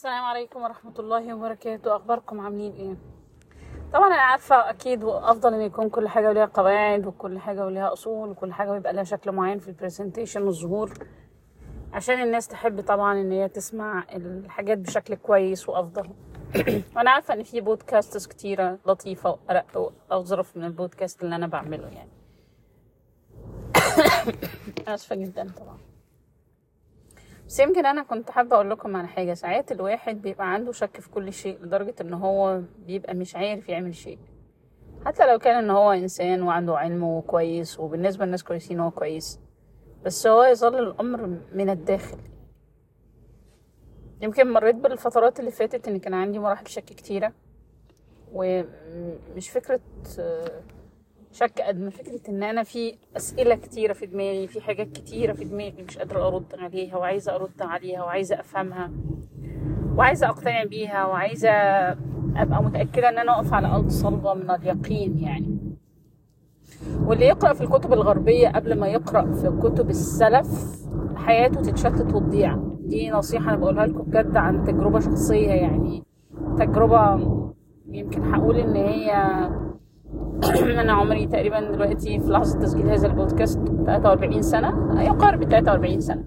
السلام عليكم ورحمة الله وبركاته. أخباركم عاملين إيه؟ طبعا أنا عارفة أكيد أفضل إن يكون كل حاجة وليها قواعد وكل حاجة وليها أصول وكل حاجة بيبقى لها شكل معين في البرزنتيشن والظهور. عشان الناس تحب طبعا إن هي تسمع الحاجات بشكل كويس وأفضل. وأنا عارفة إن في بودكاستس كتيرة لطيفة وأرق وأظرف من البودكاست اللي أنا بعمله يعني. آسفة جدا طبعا. بس يمكن أنا كنت حابة أقول لكم على حاجة. ساعات الواحد بيبقى عنده شك في كل شيء لدرجة إن هو بيبقى مش عارف يعمل شيء. حتى لو كان إن هو إنسان وعنده علم وكويس وبالنسبة للناس كويسين هو كويس بس هو يظل الأمر من الداخل. يمكن مريت بالفترات اللي فاتت إن كان عندي مراحل شك كتيرة ومش فكرة شك قد ما فكرة إن أنا في أسئلة كتيرة في دماغي في حاجات كتيرة في دماغي مش قادرة أرد عليها وعايزة أرد عليها وعايزة أفهمها وعايزة أقتنع بيها وعايزة أبقى متأكدة إن أنا أقف على أرض صلبة من اليقين يعني. واللي يقرأ في الكتب الغربية قبل ما يقرأ في كتب السلف حياته تتشتت وتضيع. دي نصيحة أنا بقولها لكم بجد عن تجربة شخصية يعني تجربة يمكن هقول إن هي أنا عمري تقريبا دلوقتي في لحظة تسجيل هذا البودكاست 43 سنة. يقارب 43 سنة.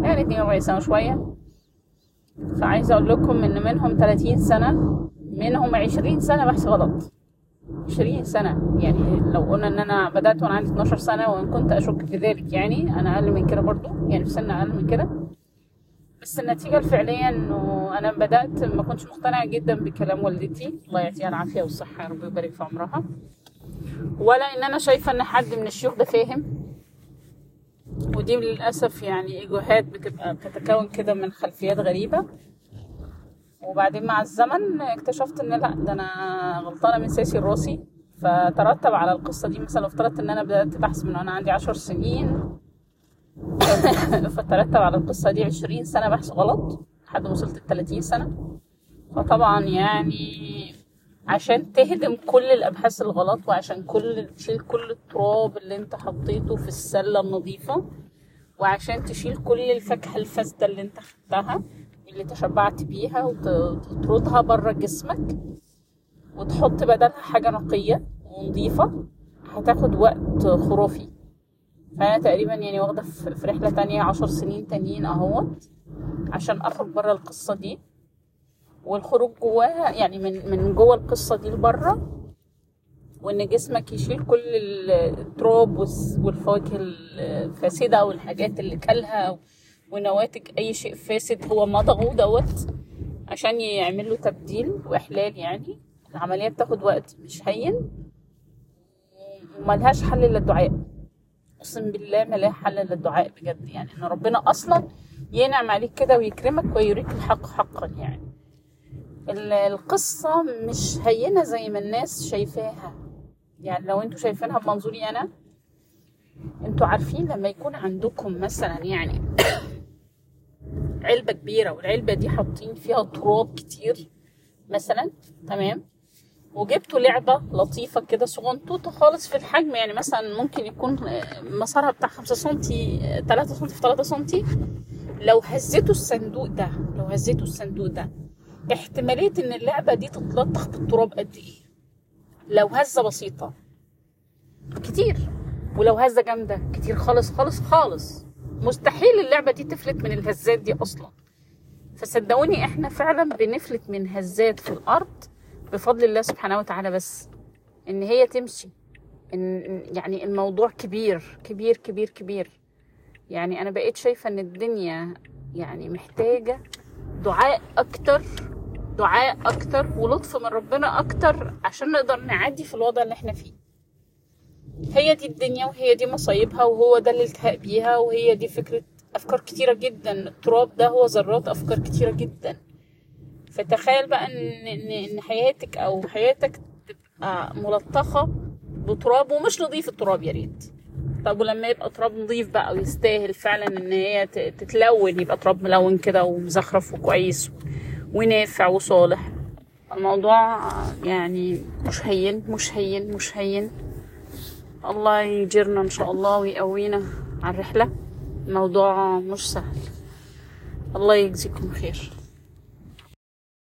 يعني 42 سنة شوية فعايزه أقول لكم إن منهم 30 سنة منهم 20 سنة بحث غلط. 20 سنة. يعني لو قلنا إن أنا بدأت وأنا عندي 12 سنة وإن كنت أشك في ذلك يعني أنا أقل من كده برضو. يعني في سن أقل من كده. بس النتيجة الفعلية إنه أنا بدأت ما كنتش مقتنعة جدا بكلام والدتي. الله يعطيها العافية والصحة يا رب يبارك في عمرها. ولا إن أنا شايفة إن حد من الشيوخ ده فاهم. ودي للأسف يعني إيجوهات بتبقى بتتكون كده من خلفيات غريبة. وبعدين مع الزمن اكتشفت إن لأ ده أنا غلطانة من ساسي الراسي. فترتب على القصة دي مثلا لو افترضت إن أنا بدأت بحث من وأنا عندي عشر سنين. فترتب على القصة دي عشرين سنة بحث غلط لحد ما وصلت التلاتين سنة. فطبعا يعني عشان تهدم كل الأبحاث الغلط وعشان كل تشيل كل التراب اللي انت حطيته في السلة النظيفة وعشان تشيل كل الفاكهة الفاسدة اللي انت خدتها اللي تشبعت بيها وتطردها بره جسمك وتحط بدلها حاجة نقية ونظيفة هتاخد وقت خرافي. فأنا تقريبا يعني واخدة في رحلة تانية عشر سنين تانيين أهوت عشان أخرج بره القصة دي. والخروج جواها يعني من من جوه القصة دي لبره وإن جسمك يشيل كل التراب والفواكه الفاسدة والحاجات اللي كلها ونواتج أي شيء فاسد هو مضغه دوت عشان يعمل له تبديل وإحلال يعني. العملية بتاخد وقت مش هين وملهاش حل إلا الدعاء. أقسم بالله ما لها حل الا الدعاء بجد. يعني إن ربنا أصلا ينعم عليك كده ويكرمك ويريك الحق حقا يعني. ال- القصة مش هينة زي ما الناس شايفاها. يعني لو أنتوا شايفينها بمنظوري أنا أنتوا عارفين لما يكون عندكم مثلا يعني علبة كبيرة والعلبة دي حاطين فيها تراب كتير مثلا تمام؟ وجبتوا لعبة لطيفة كده صغنطوطة خالص في الحجم يعني مثلا ممكن يكون آه، مسارها بتاع خمسة سنتي آه، تلاتة سنتي في تلاتة سنتي. لو هزيتوا الصندوق ده لو هزيتوا الصندوق ده احتمالية إن اللعبة دي تتلطخ بالتراب قد إيه؟ لو هزة بسيطة. كتير. ولو هزة جامدة كتير خالص خالص خالص. مستحيل اللعبة دي تفلت من الهزات دي أصلا. فصدقوني إحنا فعلا بنفلت من هزات في الأرض بفضل الله سبحانه وتعالى بس إن هي تمشي. إن يعني الموضوع كبير كبير كبير كبير. يعني أنا بقيت شايفة إن الدنيا يعني محتاجة دعاء أكتر دعاء أكتر ولطف من ربنا أكتر عشان نقدر نعدي في الوضع اللي إحنا فيه. هي دي الدنيا وهي دي مصايبها وهو ده الالتهاء بيها وهي دي فكرة أفكار كتيرة جدا. التراب ده هو ذرات أفكار كتيرة جدا. فتخيل بقى ان ان حياتك أو حياتك تبقى ملطخة بتراب ومش نظيف التراب يا ريت. طب ولما يبقى تراب نظيف بقى ويستاهل فعلا إن هي تتلون يبقى تراب ملون كده ومزخرف وكويس ونافع وصالح. الموضوع يعني مش هين مش هين مش هين. الله يجيرنا إن شاء الله ويقوينا على الرحلة. الموضوع مش سهل. الله يجزيكم خير.